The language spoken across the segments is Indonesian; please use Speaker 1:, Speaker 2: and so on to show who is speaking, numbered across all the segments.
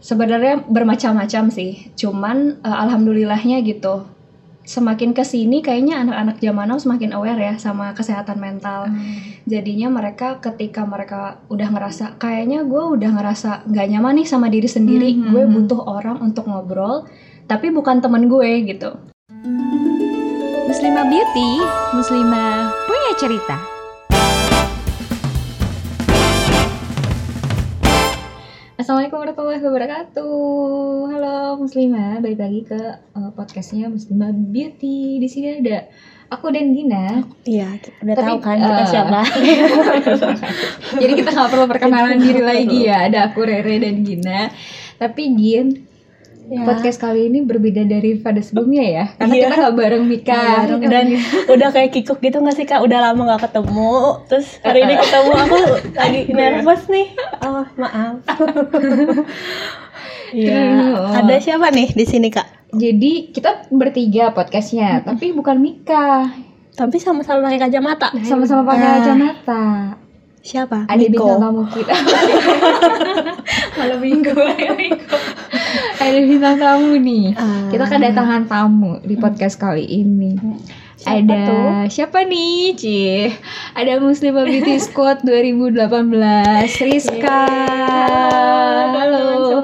Speaker 1: sebenarnya bermacam-macam sih. Cuman uh, alhamdulillahnya gitu. Semakin ke sini kayaknya anak-anak zaman now semakin aware ya sama kesehatan mental.
Speaker 2: Hmm.
Speaker 1: Jadinya mereka ketika mereka udah ngerasa kayaknya gue udah ngerasa nggak nyaman nih sama diri sendiri,
Speaker 2: Hmm,
Speaker 1: gue
Speaker 2: hmm,
Speaker 1: butuh orang untuk ngobrol, tapi bukan temen gue gitu.
Speaker 2: Muslimah Beauty, Muslimah punya cerita.
Speaker 1: Assalamualaikum warahmatullahi wabarakatuh. Halo Muslimah, balik lagi ke uh, podcastnya Muslimah Beauty. Di sini ada aku dan Gina.
Speaker 3: Iya, udah
Speaker 1: Tapi,
Speaker 3: tahu kan kita
Speaker 1: eh,
Speaker 3: siapa.
Speaker 1: Jadi kita nggak perlu perkenalan diri lagi ya. Ada aku Rere dan Gina. Tapi Gin,
Speaker 3: Ya.
Speaker 1: podcast kali ini berbeda daripada sebelumnya ya. Karena
Speaker 3: Iya.
Speaker 1: kita nggak bareng Mika.
Speaker 3: Bareng. Dan udah kayak kikuk gitu gak sih kak? Udah lama gak ketemu. Terus hari ini ketemu aku lagi nervous nih. Oh maaf. Iya. Ada siapa nih di sini kak?
Speaker 1: Jadi kita bertiga podcastnya, tapi bukan Mika.
Speaker 3: Tapi sama-sama pakai kacamata.
Speaker 1: Sama-sama pakai
Speaker 3: Ah.
Speaker 1: kacamata.
Speaker 3: Siapa?
Speaker 1: ada
Speaker 3: Miko.
Speaker 1: bintang tamu kita malam minggu minggu ada bintang tamu nih.
Speaker 3: Ah.
Speaker 1: kita kedatangan tamu di podcast kali ini.
Speaker 3: Siapa
Speaker 1: ada
Speaker 3: tuh?
Speaker 1: siapa nih Ci ada Muslimah Beauty Squad 2018 Rizka. Halo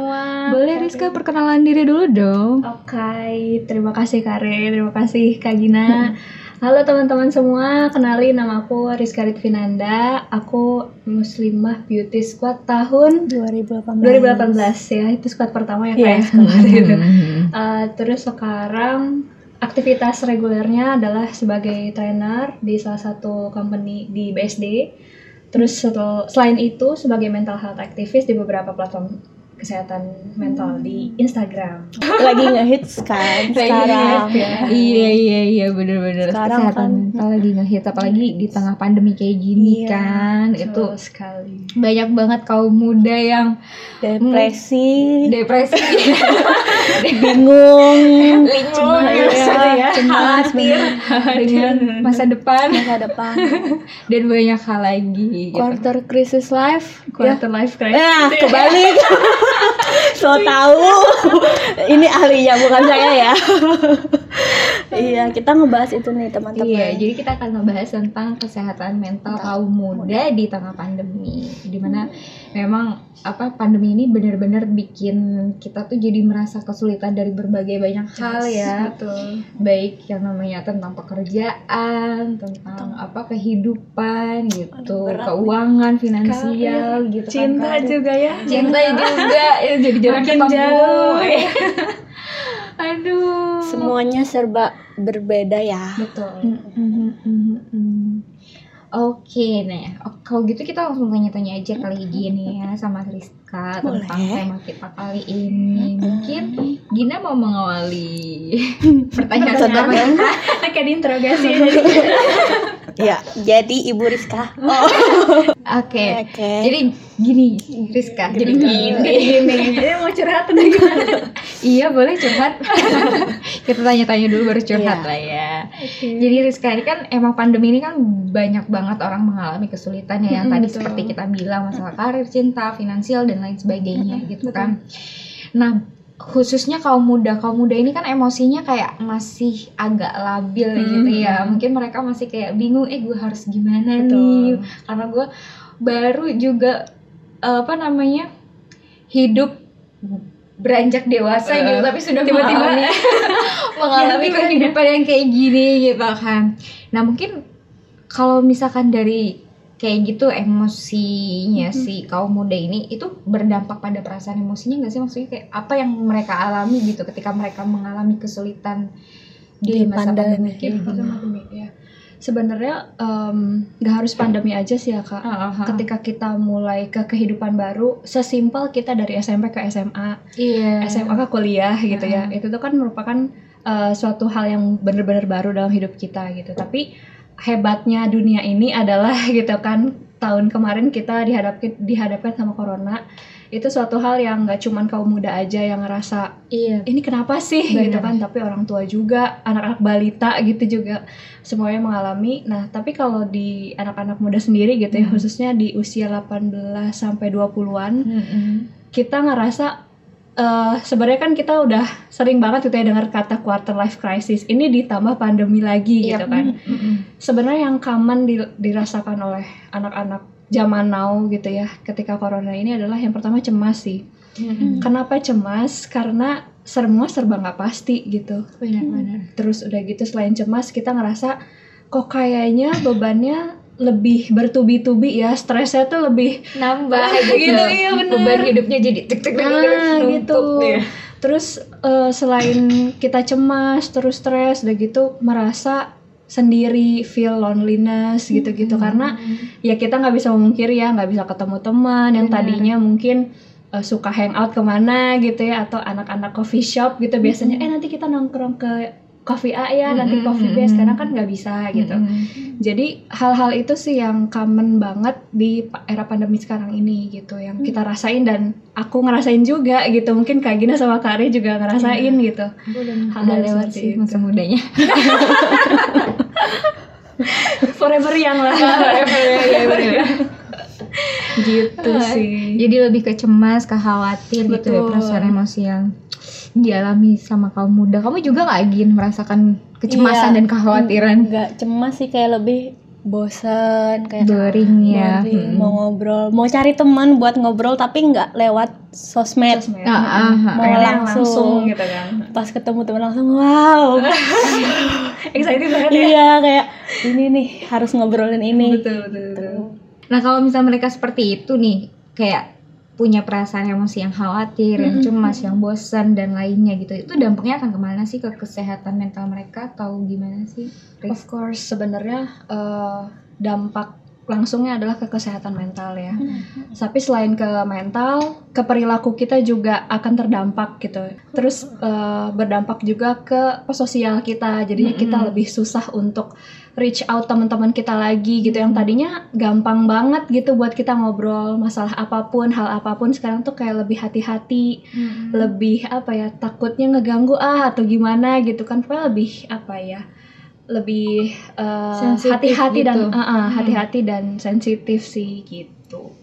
Speaker 1: boleh Rizka perkenalan diri dulu dong. Oke terima kasih Kare terima kasih Kak Gina Halo teman-teman semua, kenalin nama aku Rizka Ritvinanda. Aku Muslimah Beauty Squad tahun
Speaker 3: 2018.
Speaker 1: 2018 ya, itu squad pertama ya
Speaker 3: Iya.
Speaker 1: kayak kemarin. Eh, terus sekarang aktivitas regulernya adalah sebagai trainer di salah satu company di BSD. Terus setel- selain itu sebagai mental health activist di beberapa platform kesehatan mental di Instagram.
Speaker 3: Lagi ngehits kan sekarang.
Speaker 1: ya. Iya iya iya bener-bener
Speaker 3: Sekarang
Speaker 1: kesehatan
Speaker 3: kan-
Speaker 1: mental lagi ngehits apalagi di tengah pandemi kayak gini
Speaker 3: Iya,
Speaker 1: kan. Itu
Speaker 2: sekali.
Speaker 1: banyak banget kaum muda yang
Speaker 3: Depresi,
Speaker 1: depresi
Speaker 3: bingung,
Speaker 1: cemas
Speaker 3: Iya,
Speaker 1: ya,
Speaker 3: cemas,
Speaker 1: khawatir dengan masa depan
Speaker 3: masa depan.
Speaker 1: dan banyak hal lagi gitu.
Speaker 3: Quarter crisis life.
Speaker 1: Quarter life crisis.
Speaker 3: Nah, kebalik. So tahu. Ini ahlinya bukan saya ya. iya, kita ngebahas itu nih teman-teman.
Speaker 1: Iya, jadi kita akan membahas tentang kesehatan mental kaum muda di tengah pandemi. Di mana memang apa pandemi ini benar-benar bikin kita tuh jadi merasa kesulitan dari berbagai banyak hal ya.
Speaker 2: Betul.
Speaker 1: Baik yang namanya tentang pekerjaan, tentang apa kehidupan gitu,
Speaker 3: Aduh,
Speaker 1: keuangan, finansial gitu kan.
Speaker 2: Cinta
Speaker 1: karir.
Speaker 2: juga ya.
Speaker 1: Cinta juga ya jadi jalan
Speaker 2: Makin
Speaker 1: ketemu.
Speaker 2: jauh.
Speaker 1: Aduh.
Speaker 3: Semuanya serba berbeda ya.
Speaker 1: Betul. Oke, nah o- kalau gitu kita langsung tanya-tanya aja kali gini ya sama Rizka tentang
Speaker 3: Boleh.
Speaker 1: tema kita kali ini. Mungkin Gina mau mengawali pertanyaan
Speaker 3: Tentang
Speaker 1: pertama.
Speaker 2: Akan diinterogasi.
Speaker 3: Iya, jadi Ibu Rizka.
Speaker 1: Oke.
Speaker 3: Oke.
Speaker 1: Jadi gini, Rizka. Jadi gini.
Speaker 2: Ini ini mau curhat atau gimana?
Speaker 1: iya, boleh curhat. kita tanya-tanya dulu baru curhat
Speaker 3: Iya.
Speaker 1: lah ya. Jadi Rizka ini kan emang pandemi ini kan banyak banget orang mengalami kesulitan ya yang
Speaker 2: Mm-mm,
Speaker 1: tadi
Speaker 2: betul.
Speaker 1: seperti kita bilang masalah karir, cinta, finansial dan lain sebagainya gitu kan. Nah, khususnya kaum muda, kaum muda ini kan emosinya kayak masih agak labil gitu ya. Mungkin mereka masih kayak bingung, eh gue harus gimana nih? Karena gue baru juga eh, apa namanya hidup beranjak dewasa
Speaker 2: Eh,
Speaker 1: gitu, tapi sudah
Speaker 2: tiba-tiba
Speaker 1: mengalami mengalami
Speaker 2: Ganti
Speaker 1: kehidupan yang kayak gini gitu kan. Nah mungkin kalau misalkan dari kayak gitu emosinya si kaum muda ini itu berdampak pada perasaan emosinya nggak sih maksudnya kayak apa yang mereka alami gitu ketika mereka mengalami kesulitan di,
Speaker 3: Di
Speaker 1: masa pandemi
Speaker 3: pandemi.
Speaker 1: gini.
Speaker 2: pandemi ya. Sebenarnya nggak harus pandemi aja sih ya kak.
Speaker 1: Ah, ah.
Speaker 2: Ketika kita mulai ke kehidupan baru, sesimpel kita dari SMP ke SMA,
Speaker 1: iya
Speaker 2: SMA ke kuliah gitu ya,
Speaker 1: Ah.
Speaker 2: itu tuh kan merupakan eh, suatu hal yang benar-benar baru dalam hidup kita gitu. Tapi hebatnya dunia ini adalah gitu kan, tahun kemarin kita dihadapkan dihadapkan sama corona, itu suatu hal yang nggak cuman kaum muda aja yang ngerasa
Speaker 1: iya
Speaker 2: ini kenapa sih
Speaker 1: Benar.
Speaker 2: gitu kan tapi orang tua juga anak-anak balita gitu juga semuanya mengalami nah tapi kalau di anak-anak muda sendiri gitu ya
Speaker 1: Hmm.
Speaker 2: khususnya di usia 18 sampai 20-an
Speaker 1: Mm-mm.
Speaker 2: kita ngerasa uh, sebenarnya kan kita udah sering banget gitu ya dengar kata quarter life crisis. Ini ditambah pandemi lagi yep. gitu kan. Mm -hmm. Sebenarnya yang common di, dirasakan oleh anak-anak zaman now gitu ya ketika corona ini adalah yang pertama cemas sih. Mm -hmm. Kenapa cemas? Karena semua serba nggak pasti gitu.
Speaker 1: Benar-benar.
Speaker 2: Terus udah gitu selain cemas kita ngerasa kok kayaknya bebannya lebih bertubi-tubi ya stresnya tuh lebih
Speaker 1: nambah gitu,
Speaker 2: gitu iya bener
Speaker 1: beban hidupnya jadi tek tek
Speaker 2: nah, gitu ya. terus uh, selain kita cemas terus stres udah gitu merasa sendiri feel loneliness gitu-gitu hmm. karena ya kita nggak bisa memungkiri ya nggak bisa ketemu teman yang tadinya mungkin uh, suka hangout ke mana gitu ya atau anak-anak coffee shop gitu biasanya hmm. eh nanti kita nongkrong ke coffee A ya, nanti coffee B sekarang kan nggak bisa gitu. Jadi hal-hal itu sih yang common banget di era pandemi sekarang ini gitu, yang kita rasain dan aku ngerasain juga gitu. Mungkin Kak Gina sama Kak juga ngerasain yeah. gitu.
Speaker 1: Hal-hal lewat sih masa mudanya.
Speaker 2: Forever yang lah. Forever ya, gitu sih.
Speaker 1: Jadi lebih ke cemas, khawatir gitu ya perasaan emosi yang dialami sama kaum muda. Kamu juga nggak Gin merasakan kecemasan iya, dan kekhawatiran?
Speaker 3: Enggak cemas sih kayak lebih bosan kayak
Speaker 1: boring ya
Speaker 3: boring, hmm. mau ngobrol mau cari teman buat ngobrol tapi nggak lewat sosmed, sosmed.
Speaker 1: Ah, ah, ah,
Speaker 3: mau langsung, langsung gitu kan pas ketemu teman langsung wow
Speaker 2: excited banget
Speaker 3: ya iya kayak ini nih harus ngobrolin ini
Speaker 2: betul betul, betul.
Speaker 1: nah kalau misalnya mereka seperti itu nih kayak punya perasaan emosi yang khawatir, mm -hmm. yang cemas, yang bosan dan lainnya gitu. Itu dampaknya akan ke mana sih ke kesehatan mental mereka atau gimana sih?
Speaker 2: Of course sebenarnya uh, dampak langsungnya adalah ke kesehatan mental ya. Mm-hmm. Tapi selain ke mental, ke perilaku kita juga akan terdampak gitu. Terus uh, berdampak juga ke sosial kita. Jadinya mm-hmm. kita lebih susah untuk reach out teman-teman kita lagi gitu. Yang tadinya gampang banget gitu buat kita ngobrol masalah apa pun hal apa pun sekarang tuh kayak lebih hati-hati hmm. lebih apa ya takutnya ngeganggu ah atau gimana? gitu kan. Pokoknya lebih apa ya lebih uh, hati-hati gitu. dan uh, uh, hati-hati dan sensitif sih gitu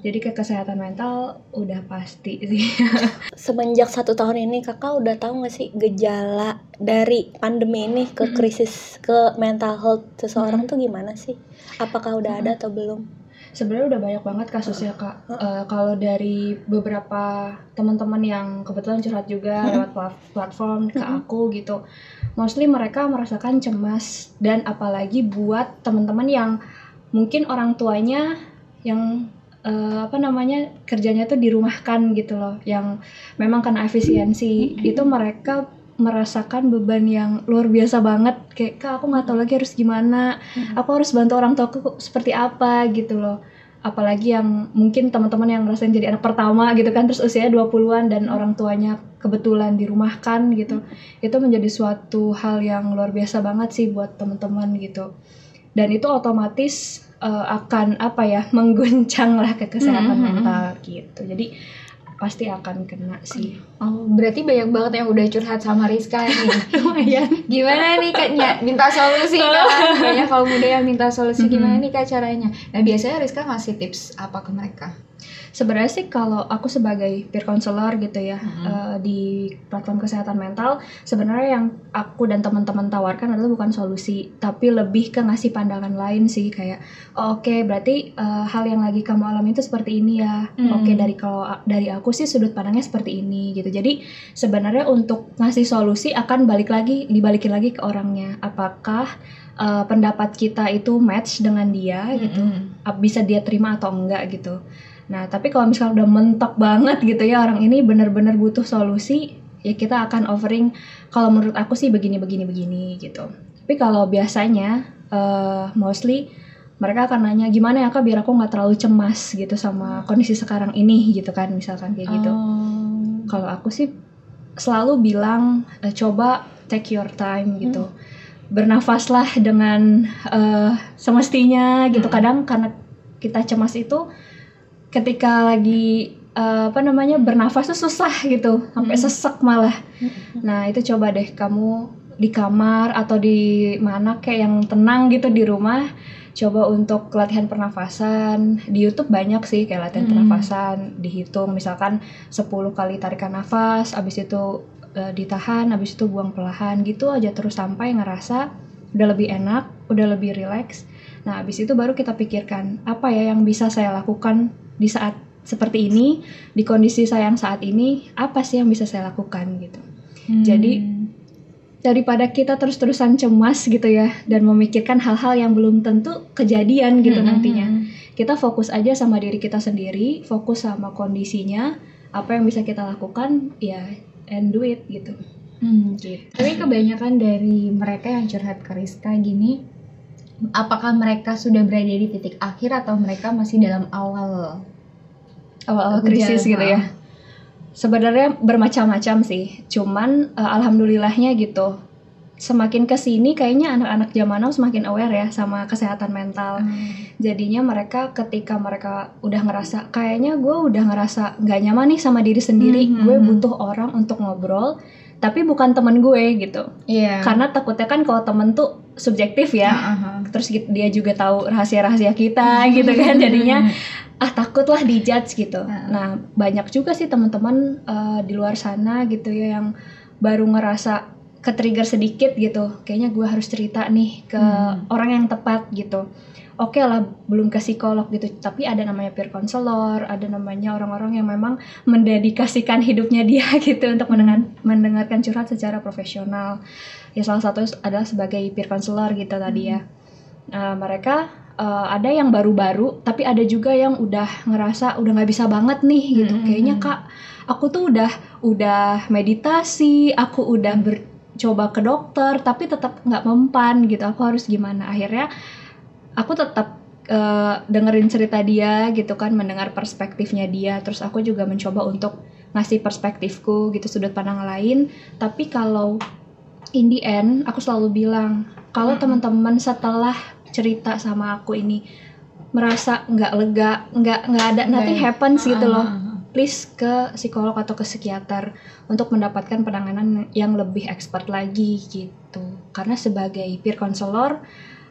Speaker 2: jadi ke kesehatan mental udah pasti sih.
Speaker 3: Semenjak satu tahun ini kakak udah tahu gak sih gejala dari pandemi ini ke krisis ke mental health seseorang hmm. tuh gimana sih? Apakah udah ada atau belum?
Speaker 2: Sebenarnya udah banyak banget kasusnya kak. Uh, kalau dari beberapa teman-teman yang kebetulan curhat juga hmm. lewat platform ke hmm. aku gitu, mostly mereka merasakan cemas dan apalagi buat teman-teman yang mungkin orang tuanya yang uh, apa namanya kerjanya tuh dirumahkan gitu loh. Yang memang karena efisiensi. Itu mereka merasakan beban yang luar biasa banget. Kayak kak aku nggak tahu lagi harus gimana. Aku harus bantu orang tua aku seperti apa gitu loh. Apalagi yang mungkin teman-teman yang ngerasain jadi anak pertama gitu kan terus usianya 20-an dan orang tuanya kebetulan dirumahkan gitu. Itu menjadi suatu hal yang luar biasa banget sih buat teman-teman gitu. Dan itu otomatis uh, akan apa ya mengguncang lah ke kesehatan mm -hmm. mental gitu jadi pasti akan kena sih.
Speaker 1: Oh, berarti banyak banget yang udah curhat sama Rizka nih. gimana nih kak? Minta solusi kan? Banyak kalau muda yang minta solusi gimana nih kak caranya? Nah biasanya Rizka ngasih tips apa ke mereka?
Speaker 2: Sebenarnya sih kalau aku sebagai peer counselor gitu ya mm-hmm. uh, di platform kesehatan mental sebenarnya yang aku dan teman-teman tawarkan adalah bukan solusi tapi lebih ke ngasih pandangan lain sih kayak oh, oke okay, berarti uh, hal yang lagi kamu alami itu seperti ini ya mm-hmm. oke okay, dari kalau dari aku sih sudut pandangnya seperti ini gitu jadi sebenarnya untuk ngasih solusi akan balik lagi dibalikin lagi ke orangnya apakah uh, pendapat kita itu match dengan dia gitu mm-hmm. bisa dia terima atau enggak gitu Nah, tapi kalau misalnya udah mentok banget gitu ya orang ini benar-benar butuh solusi, ya kita akan offering kalau menurut aku sih begini begini begini gitu. Tapi kalau biasanya uh, mostly mereka akan nanya gimana ya kak biar aku nggak terlalu cemas gitu sama kondisi sekarang ini gitu kan misalkan kayak gitu. Oh. Kalau aku sih selalu bilang uh, coba take your time gitu. Hmm. Bernafaslah dengan uh, semestinya gitu. Hmm. Kadang karena kita cemas itu ketika lagi uh, apa namanya bernafas tuh susah gitu sampai hmm. sesek malah hmm. nah itu coba deh kamu di kamar atau di mana kayak yang tenang gitu di rumah coba untuk latihan pernafasan di YouTube banyak sih kayak latihan hmm. pernafasan dihitung misalkan 10 kali tarikan nafas abis itu uh, ditahan abis itu buang perlahan gitu aja terus sampai ngerasa udah lebih enak udah lebih rileks nah abis itu baru kita pikirkan apa ya yang bisa saya lakukan di saat seperti ini di kondisi saya yang saat ini apa sih yang bisa saya lakukan gitu hmm. jadi daripada kita terus-terusan cemas gitu ya dan memikirkan hal-hal yang belum tentu kejadian gitu hmm, nantinya. Hmm, hmm. Kita fokus aja sama diri kita sendiri, fokus sama kondisinya, apa yang bisa kita lakukan ya and do it gitu.
Speaker 1: Hmm, gitu. Tapi kebanyakan dari mereka yang curhat ke Rizka gini, apakah mereka sudah berada di titik akhir atau mereka masih dalam awal
Speaker 2: awal-awal krisis gitu ya? Sebenarnya bermacam-macam sih, cuman uh, alhamdulillahnya gitu. Semakin ke sini kayaknya anak-anak zaman now semakin aware ya sama kesehatan mental. Hmm. Jadinya mereka ketika mereka udah ngerasa kayaknya gue udah ngerasa nggak nyaman nih sama diri sendiri, hmm. gue hmm, hmm. butuh orang untuk ngobrol tapi bukan temen gue gitu. Iya. Yeah. Karena takutnya kan kalau temen tuh subjektif ya. Uh -huh. Terus dia juga tahu rahasia-rahasia kita gitu kan. Jadinya ah takut lah dijudge gitu. Uh. Nah banyak juga sih teman-teman uh, di luar sana gitu ya yang baru ngerasa ke trigger sedikit gitu. Kayaknya gue harus cerita nih ke hmm. orang yang tepat gitu. Oke okay lah belum ke psikolog gitu, tapi ada namanya peer counselor, ada namanya orang-orang yang memang mendedikasikan hidupnya dia gitu untuk mendengar, mendengarkan curhat secara profesional. Ya salah satu adalah sebagai peer counselor gitu tadi ya. Uh, mereka uh, ada yang baru-baru tapi ada juga yang udah ngerasa udah nggak bisa banget nih gitu hmm. kayaknya kak aku tuh udah udah meditasi aku udah ber, coba ke dokter tapi tetap nggak mempan gitu. Aku harus gimana? Akhirnya aku tetap uh, dengerin cerita dia gitu kan mendengar perspektifnya dia. Terus aku juga mencoba untuk ngasih perspektifku gitu sudut pandang lain. Tapi kalau in the end aku selalu bilang kalau hmm. teman-teman setelah cerita sama aku ini merasa nggak lega nggak nggak ada nothing happens gitu loh please ke psikolog atau ke psikiater untuk mendapatkan penanganan yang lebih expert lagi gitu. Karena sebagai peer counselor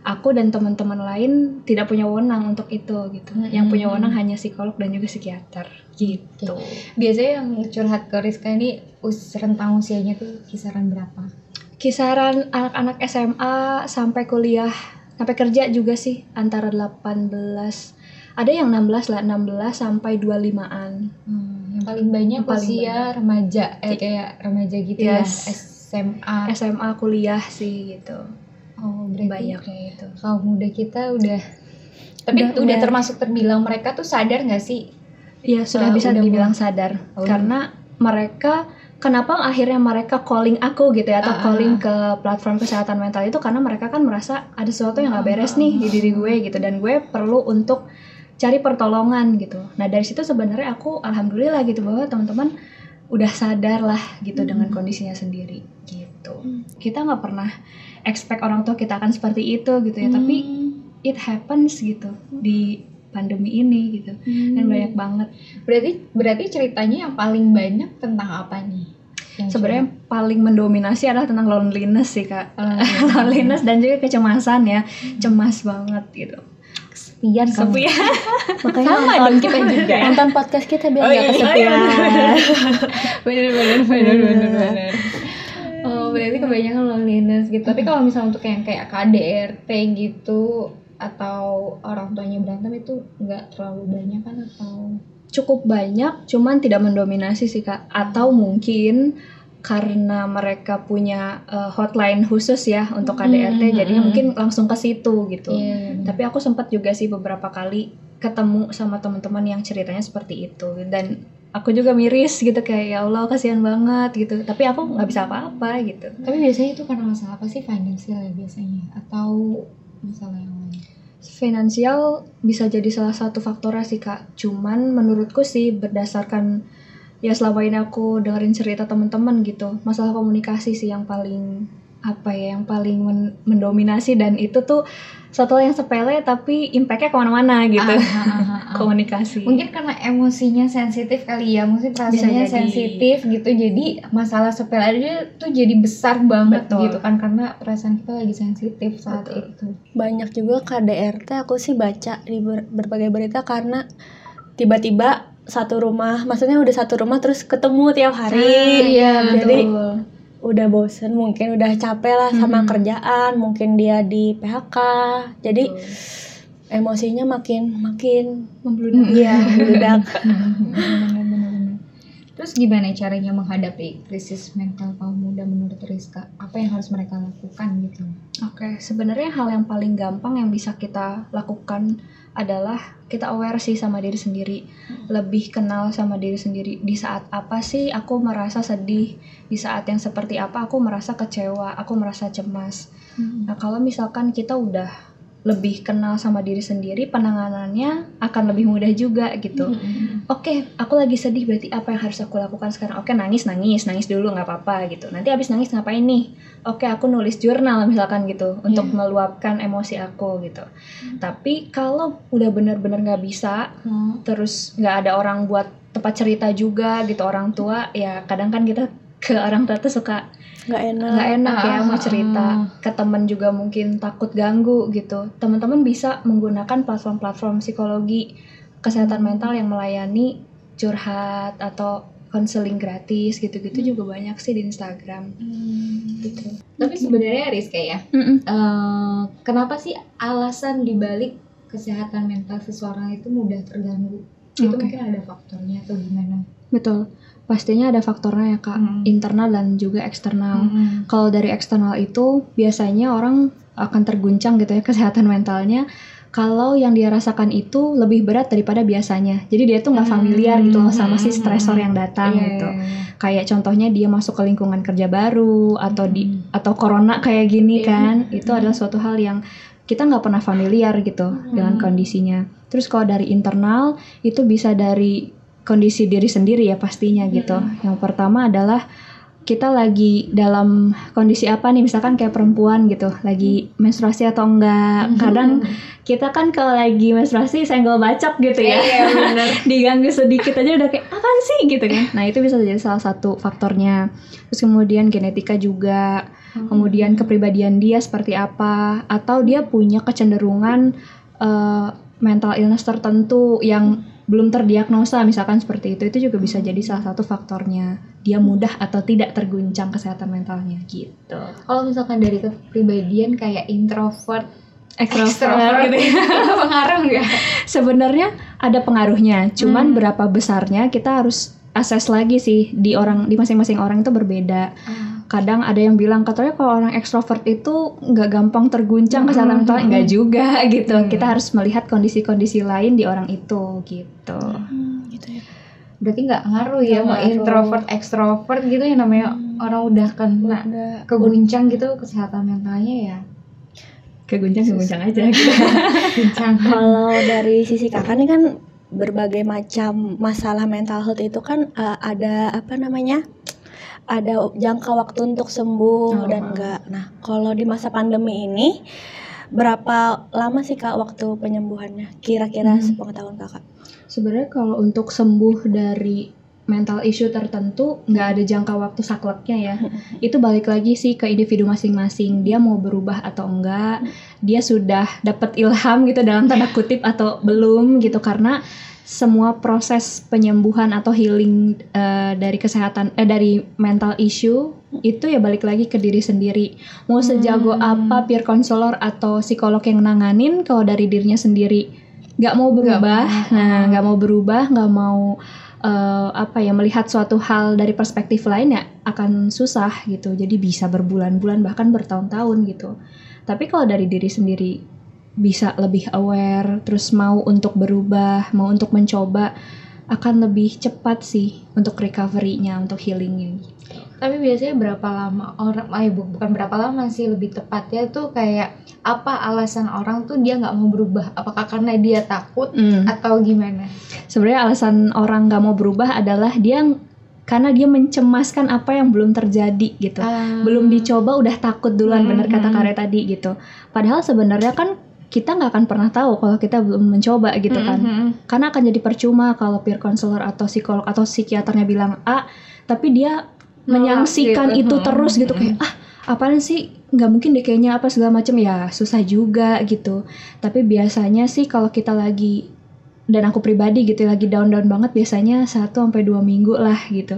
Speaker 2: aku dan teman-teman lain tidak punya wewenang untuk itu gitu. Hmm. yang punya wewenang hanya psikolog dan juga psikiater gitu.
Speaker 1: Biasanya yang curhat ke Rizka ini us rentang usianya tuh kisaran berapa?
Speaker 2: Kisaran anak-anak SMA sampai kuliah sampai kerja juga sih antara 18 ada yang 16 lah 16 sampai 25-an
Speaker 1: hmm, yang paling banyak yang paling usia banyak. remaja eh kayak remaja gitu ya, yes. ya SMA
Speaker 2: SMA kuliah sih gitu.
Speaker 1: Oh berarti banyak. kayak itu kalau muda kita udah tapi udah, udah termasuk terbilang mereka tuh sadar nggak sih?
Speaker 2: Iya sudah uh, bisa dibilang sadar. Oh, karena mereka kenapa akhirnya mereka calling aku gitu ya atau uh, calling ke platform kesehatan mental itu karena mereka kan merasa ada sesuatu yang gak beres nih di diri gue gitu. Dan gue perlu untuk cari pertolongan gitu. Nah dari situ sebenarnya aku alhamdulillah gitu bahwa teman-teman udah sadar lah gitu hmm. dengan kondisinya sendiri gitu. Hmm. Kita nggak pernah expect orang tua kita akan seperti itu gitu ya, hmm. tapi it happens gitu di pandemi ini gitu hmm. dan banyak banget
Speaker 1: berarti berarti ceritanya yang paling banyak tentang apa nih
Speaker 2: sebenarnya paling mendominasi adalah tentang loneliness sih kak oh, iya. loneliness dan juga kecemasan ya hmm. cemas banget gitu
Speaker 3: kesepian
Speaker 2: kesepian
Speaker 3: makanya sama nonton kita juga nonton podcast kita biar oh, gak iya, kesepian.
Speaker 1: Bener bener bener bener bener. Oh, berarti kebanyakan loneliness gitu. Tapi kalau misalnya untuk yang kayak KDRT gitu, atau orang tuanya berantem itu nggak terlalu banyak kan? Atau
Speaker 2: cukup banyak cuman tidak mendominasi sih kak. Atau mungkin karena mereka punya uh, hotline khusus ya untuk KDRT hmm, jadi hmm. mungkin langsung ke situ gitu. Yeah. tapi aku sempat juga sih beberapa kali ketemu sama teman-teman yang ceritanya seperti itu. Dan aku juga miris gitu kayak ya Allah kasihan banget gitu. Tapi aku nggak bisa apa-apa gitu.
Speaker 1: Tapi biasanya itu karena masalah apa sih? Finansial ya biasanya? Atau masalah yang lain?
Speaker 2: Finansial bisa jadi salah satu faktor sih kak. Cuman menurutku sih berdasarkan ya selama ini aku dengerin cerita temen-temen gitu. Masalah komunikasi sih yang paling apa ya yang paling men mendominasi. Dan itu tuh satu yang sepele tapi impactnya ke mana-mana gitu.
Speaker 1: Ah, ah, ah, ah.
Speaker 2: komunikasi.
Speaker 1: Mungkin karena emosinya sensitif kali ya. Mungkin perasaannya sensitif gitu. Jadi masalah sepele aja tuh jadi besar banget Betul. gitu kan. Karena perasaan kita lagi sensitif saat Betul. itu.
Speaker 3: Banyak juga KDRT aku sih baca di ber berbagai berita karena tiba-tiba satu rumah maksudnya udah satu rumah terus ketemu tiap hari ah,
Speaker 1: iya,
Speaker 3: jadi udah bosen mungkin udah capek lah sama hmm. kerjaan mungkin dia di PHK jadi Betul emosinya makin makin
Speaker 1: membludak.
Speaker 3: Iya, membludak.
Speaker 1: Terus gimana caranya menghadapi krisis mental kaum muda menurut Rizka? Apa yang harus mereka lakukan gitu?
Speaker 2: Oke, okay, sebenarnya hal yang paling gampang yang bisa kita lakukan adalah kita aware sih sama diri sendiri, hmm. lebih kenal sama diri sendiri. Di saat apa sih aku merasa sedih? Di saat yang seperti apa aku merasa kecewa? Aku merasa cemas. Hmm. Nah, kalau misalkan kita udah lebih kenal sama diri sendiri penanganannya akan lebih mudah juga gitu mm-hmm. oke okay, aku lagi sedih berarti apa yang harus aku lakukan sekarang oke okay, nangis nangis nangis dulu nggak apa-apa gitu nanti abis nangis ngapain nih oke okay, aku nulis jurnal misalkan gitu untuk yeah. meluapkan emosi aku gitu mm-hmm. tapi kalau udah bener-bener nggak bisa mm-hmm. terus nggak ada orang buat tempat cerita juga gitu orang tua ya kadang kan kita ke orang tua tuh suka
Speaker 3: nggak enak.
Speaker 2: Nggak enak ya mau cerita ke temen juga mungkin takut ganggu gitu. Teman-teman bisa menggunakan platform-platform psikologi kesehatan mental yang melayani curhat atau konseling gratis gitu-gitu juga banyak sih di Instagram. Hmm.
Speaker 1: gitu. Tapi sebenarnya Rizka ya. Mm -mm. Uh, kenapa sih alasan dibalik kesehatan mental seseorang itu mudah terganggu? Itu mungkin ada faktornya atau gimana?
Speaker 2: Betul pastinya ada faktornya ya kak hmm. internal dan juga eksternal hmm. kalau dari eksternal itu biasanya orang akan terguncang gitu ya kesehatan mentalnya kalau yang dia rasakan itu lebih berat daripada biasanya jadi dia tuh nggak hmm. familiar gitu loh sama si stresor yang datang yeah. gitu iya, iya. kayak contohnya dia masuk ke lingkungan kerja baru atau di hmm. atau corona kayak gini yeah. kan itu adalah suatu hal yang kita nggak pernah familiar gitu hmm. dengan kondisinya terus kalau dari internal itu bisa dari kondisi diri sendiri ya pastinya gitu. Yang pertama adalah kita lagi dalam kondisi apa nih? Misalkan kayak perempuan gitu lagi menstruasi atau enggak. Kadang kita kan kalau lagi menstruasi senggol bacok gitu ya.
Speaker 1: Iya, bener.
Speaker 2: diganggu sedikit aja udah kayak apa sih? gitu kan. Nah itu bisa jadi salah satu faktornya. Terus kemudian genetika juga hmm. kemudian kepribadian dia seperti apa atau dia punya kecenderungan uh, mental illness tertentu yang belum terdiagnosa misalkan seperti itu itu juga bisa jadi salah satu faktornya dia mudah atau tidak terguncang kesehatan mentalnya gitu.
Speaker 1: Kalau misalkan dari kepribadian kayak introvert
Speaker 2: ekstrovert gitu ya.
Speaker 1: pengaruh nggak?
Speaker 2: Sebenarnya ada pengaruhnya, cuman hmm. berapa besarnya kita harus assess lagi sih di orang di masing-masing orang itu berbeda. Hmm kadang ada yang bilang katanya kalau orang ekstrovert itu nggak gampang terguncang kesehatan mental enggak juga gitu hmm. kita harus melihat kondisi-kondisi lain di orang itu gitu
Speaker 1: hmm, gitu ya berarti nggak ngaruh ya mau introvert ekstrovert gitu ya namanya hmm. orang udah kena udah. keguncang gitu kesehatan mentalnya ya
Speaker 2: keguncang keguncang aja gitu.
Speaker 3: kalau dari sisi kakak nih kan berbagai macam masalah mental health itu kan uh, ada apa namanya ada jangka waktu untuk sembuh oh. dan enggak. Nah, kalau di masa pandemi ini berapa lama sih Kak waktu penyembuhannya? Kira-kira hmm. sepengetahuan Kakak.
Speaker 2: Sebenarnya kalau untuk sembuh dari mental issue tertentu nggak ada jangka waktu sakleknya ya. Itu balik lagi sih ke individu masing-masing. Dia mau berubah atau enggak, dia sudah dapat ilham gitu dalam tanda kutip atau belum gitu karena semua proses penyembuhan atau healing uh, dari kesehatan eh dari mental issue itu ya balik lagi ke diri sendiri. Mau sejago hmm. apa peer counselor atau psikolog yang nanganin kalau dari dirinya sendiri nggak mau berubah, gak nah nggak mau berubah, nggak mau uh, apa ya melihat suatu hal dari perspektif lain ya akan susah gitu. Jadi bisa berbulan-bulan bahkan bertahun-tahun gitu. Tapi kalau dari diri sendiri bisa lebih aware, terus mau untuk berubah, mau untuk mencoba, akan lebih cepat sih untuk recovery-nya, untuk healingnya.
Speaker 1: Tapi biasanya berapa lama orang, eh bukan berapa lama sih lebih tepatnya tuh kayak apa alasan orang tuh dia nggak mau berubah? Apakah karena dia takut mm. atau gimana?
Speaker 2: Sebenarnya alasan orang nggak mau berubah adalah dia karena dia mencemaskan apa yang belum terjadi gitu, uh. belum dicoba udah takut duluan, hmm. bener kata Kare tadi gitu. Padahal sebenarnya kan kita nggak akan pernah tahu kalau kita belum mencoba gitu kan.
Speaker 1: Mm-hmm.
Speaker 2: Karena akan jadi percuma kalau peer counselor atau psikolog atau psikiaternya bilang A, tapi dia menyaksikan
Speaker 1: gitu.
Speaker 2: itu
Speaker 1: Mm-mm.
Speaker 2: terus gitu kayak ah apaan sih nggak mungkin deh kayaknya apa segala macam ya susah juga gitu. Tapi biasanya sih kalau kita lagi dan aku pribadi gitu lagi down down banget biasanya satu sampai dua minggu lah gitu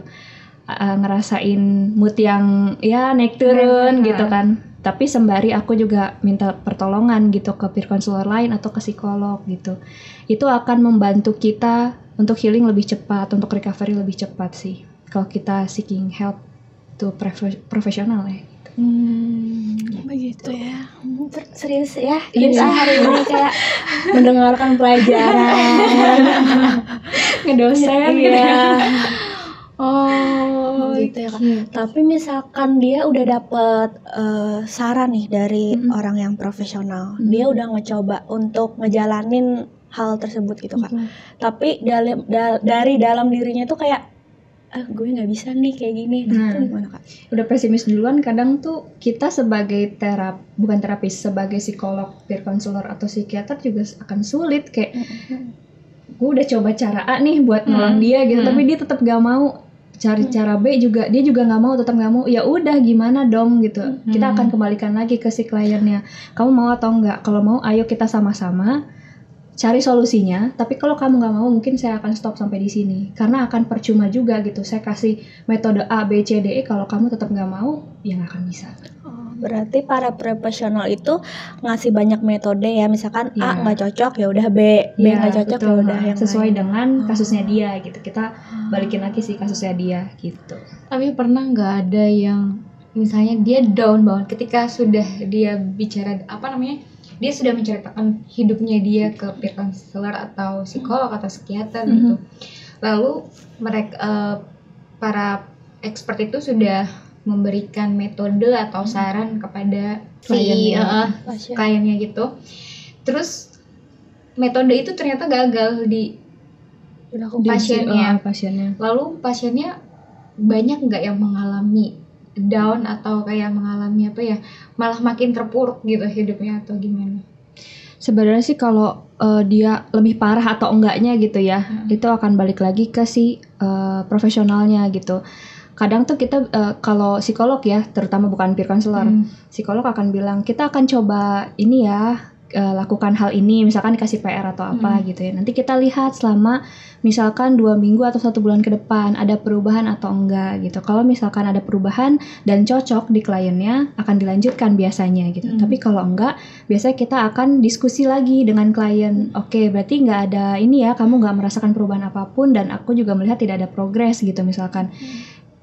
Speaker 2: Uh, ngerasain mood yang ya naik turun
Speaker 1: Naik,
Speaker 2: gitu kan tapi sembari aku juga minta pertolongan gitu ke peer counselor lain atau ke psikolog gitu itu akan membantu kita untuk healing lebih cepat untuk recovery lebih cepat sih kalau kita seeking help to profe- profesional ya
Speaker 3: Hmm, begitu ya. Ter- Serius ya,
Speaker 2: Iya.
Speaker 3: kita hari ini kayak mendengarkan pelajaran.
Speaker 2: ngedosen gitu
Speaker 3: Iya.
Speaker 2: ya
Speaker 3: gitu ya kan. Tapi misalkan dia udah dapet eh, saran nih dari
Speaker 2: Mm-mm.
Speaker 3: orang yang profesional,
Speaker 2: Mm.
Speaker 3: dia udah ngecoba untuk ngejalanin hal tersebut gitu kan. Tapi dalam da- dari dalam dirinya tuh kayak, ah gue nggak bisa nih kayak gini. Nah, itu gimana kak?
Speaker 2: udah pesimis duluan kadang tuh kita sebagai terap bukan terapis sebagai psikolog peer counselor atau psikiater juga akan sulit kayak gue udah coba cara A nih buat nolong
Speaker 1: Hmm.
Speaker 2: dia gitu
Speaker 1: Hmm.
Speaker 2: tapi dia tetap gak mau cari cara B juga dia juga nggak mau tetap nggak mau. Ya udah gimana dong gitu. Kita
Speaker 1: Hmm.
Speaker 2: akan kembalikan lagi ke si kliennya. Kamu mau atau enggak kalau mau ayo kita sama-sama cari solusinya. Tapi kalau kamu nggak mau mungkin saya akan stop sampai di sini. Karena akan percuma juga gitu. Saya kasih metode A B C D E. Kalau kamu tetap nggak mau ya nggak akan bisa
Speaker 3: berarti para profesional itu ngasih banyak metode ya, misalkan A
Speaker 2: Iya.
Speaker 3: nggak cocok ya udah B, B
Speaker 2: Iya,
Speaker 3: nggak cocok ya udah yang
Speaker 2: sesuai
Speaker 3: lain.
Speaker 2: dengan
Speaker 3: Oh.
Speaker 2: kasusnya dia gitu kita balikin lagi sih kasusnya dia gitu
Speaker 1: Tapi pernah nggak ada yang misalnya dia down banget ketika sudah dia bicara apa namanya? Dia sudah menceritakan hidupnya dia ke peer counselor atau psikolog atau psikiater
Speaker 2: Mhm.
Speaker 1: gitu. Lalu mereka eh, para expert itu sudah memberikan metode atau saran kepada si
Speaker 2: Kliennya.
Speaker 1: eh,
Speaker 3: Pasien.
Speaker 1: kliennya gitu. Terus metode itu ternyata gagal di. Pasiennya.
Speaker 2: Oh, pasiennya
Speaker 1: Lalu pasiennya banyak nggak yang mengalami down atau kayak mengalami apa ya malah makin terpuruk gitu hidupnya atau gimana?
Speaker 2: Sebenarnya sih kalau eh, dia lebih parah atau enggaknya gitu ya,
Speaker 1: Hmm.
Speaker 2: itu akan balik lagi ke si eh, profesionalnya gitu. Kadang tuh kita eh, kalau psikolog ya, terutama bukan peer counselor,
Speaker 1: Hmm.
Speaker 2: psikolog akan bilang kita akan coba ini ya eh, lakukan hal ini, misalkan dikasih PR atau apa
Speaker 1: Hmm.
Speaker 2: gitu ya. Nanti kita lihat selama misalkan dua minggu atau satu bulan ke depan ada perubahan atau enggak gitu. Kalau misalkan ada perubahan dan cocok di kliennya akan dilanjutkan biasanya gitu.
Speaker 1: Hmm.
Speaker 2: Tapi kalau enggak biasanya kita akan diskusi lagi dengan klien oke berarti nggak ada ini ya kamu nggak merasakan perubahan apa pun dan aku juga melihat tidak ada progres gitu misalkan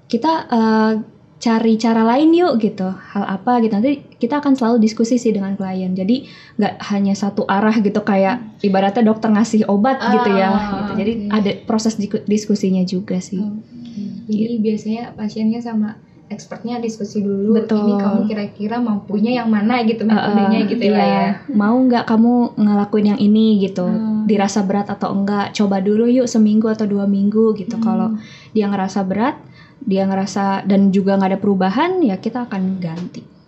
Speaker 2: kita eh, cari cara lain yuk gitu hal apa gitu nanti kita akan selalu diskusi sih dengan klien jadi nggak hanya satu arah gitu kayak ibaratnya dokter ngasih obat gitu ya
Speaker 1: Ah,
Speaker 2: gitu. jadi
Speaker 1: oke.
Speaker 2: ada proses diskusinya juga sih
Speaker 1: Jadi biasanya pasiennya sama expertnya diskusi dulu.
Speaker 2: Betul.
Speaker 1: Ini kamu kira-kira mampunya yang mana gitu metodenya
Speaker 2: eh,
Speaker 1: gitu lah
Speaker 2: iya.
Speaker 1: ya.
Speaker 2: Mau nggak kamu ngelakuin yang ini gitu?
Speaker 1: Hmm.
Speaker 2: Dirasa berat atau enggak? Coba dulu yuk seminggu atau dua minggu gitu.
Speaker 1: Hmm.
Speaker 2: Kalau dia ngerasa berat, dia ngerasa dan juga nggak ada perubahan, ya kita akan ganti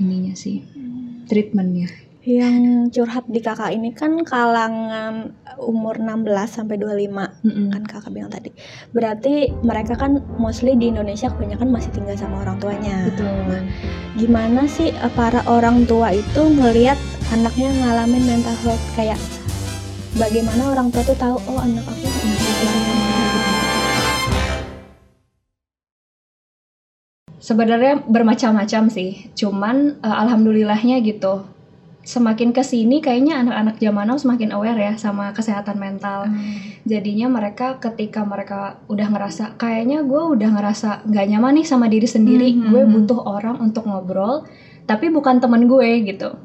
Speaker 2: ininya sih treatmentnya.
Speaker 3: Yang curhat di kakak ini kan kalangan umur 16 sampai 25
Speaker 2: Mm-mm.
Speaker 3: kan kakak bilang tadi. Berarti mereka kan mostly di Indonesia kebanyakan masih tinggal sama orang tuanya.
Speaker 2: Betul.
Speaker 3: Gimana sih eh, para orang tua itu ngelihat anaknya ngalamin mental health kayak bagaimana orang tua tuh tahu oh anak aku
Speaker 2: Sebenarnya bermacam-macam sih. Cuman eh, alhamdulillahnya gitu. Semakin ke sini kayaknya anak-anak zaman now semakin aware ya sama kesehatan mental. jadinya mereka ketika mereka udah ngerasa kayaknya gue udah ngerasa nggak nyaman nih sama diri sendiri
Speaker 1: Mhm.
Speaker 2: gue butuh orang untuk ngobrol tapi bukan temen gue gitu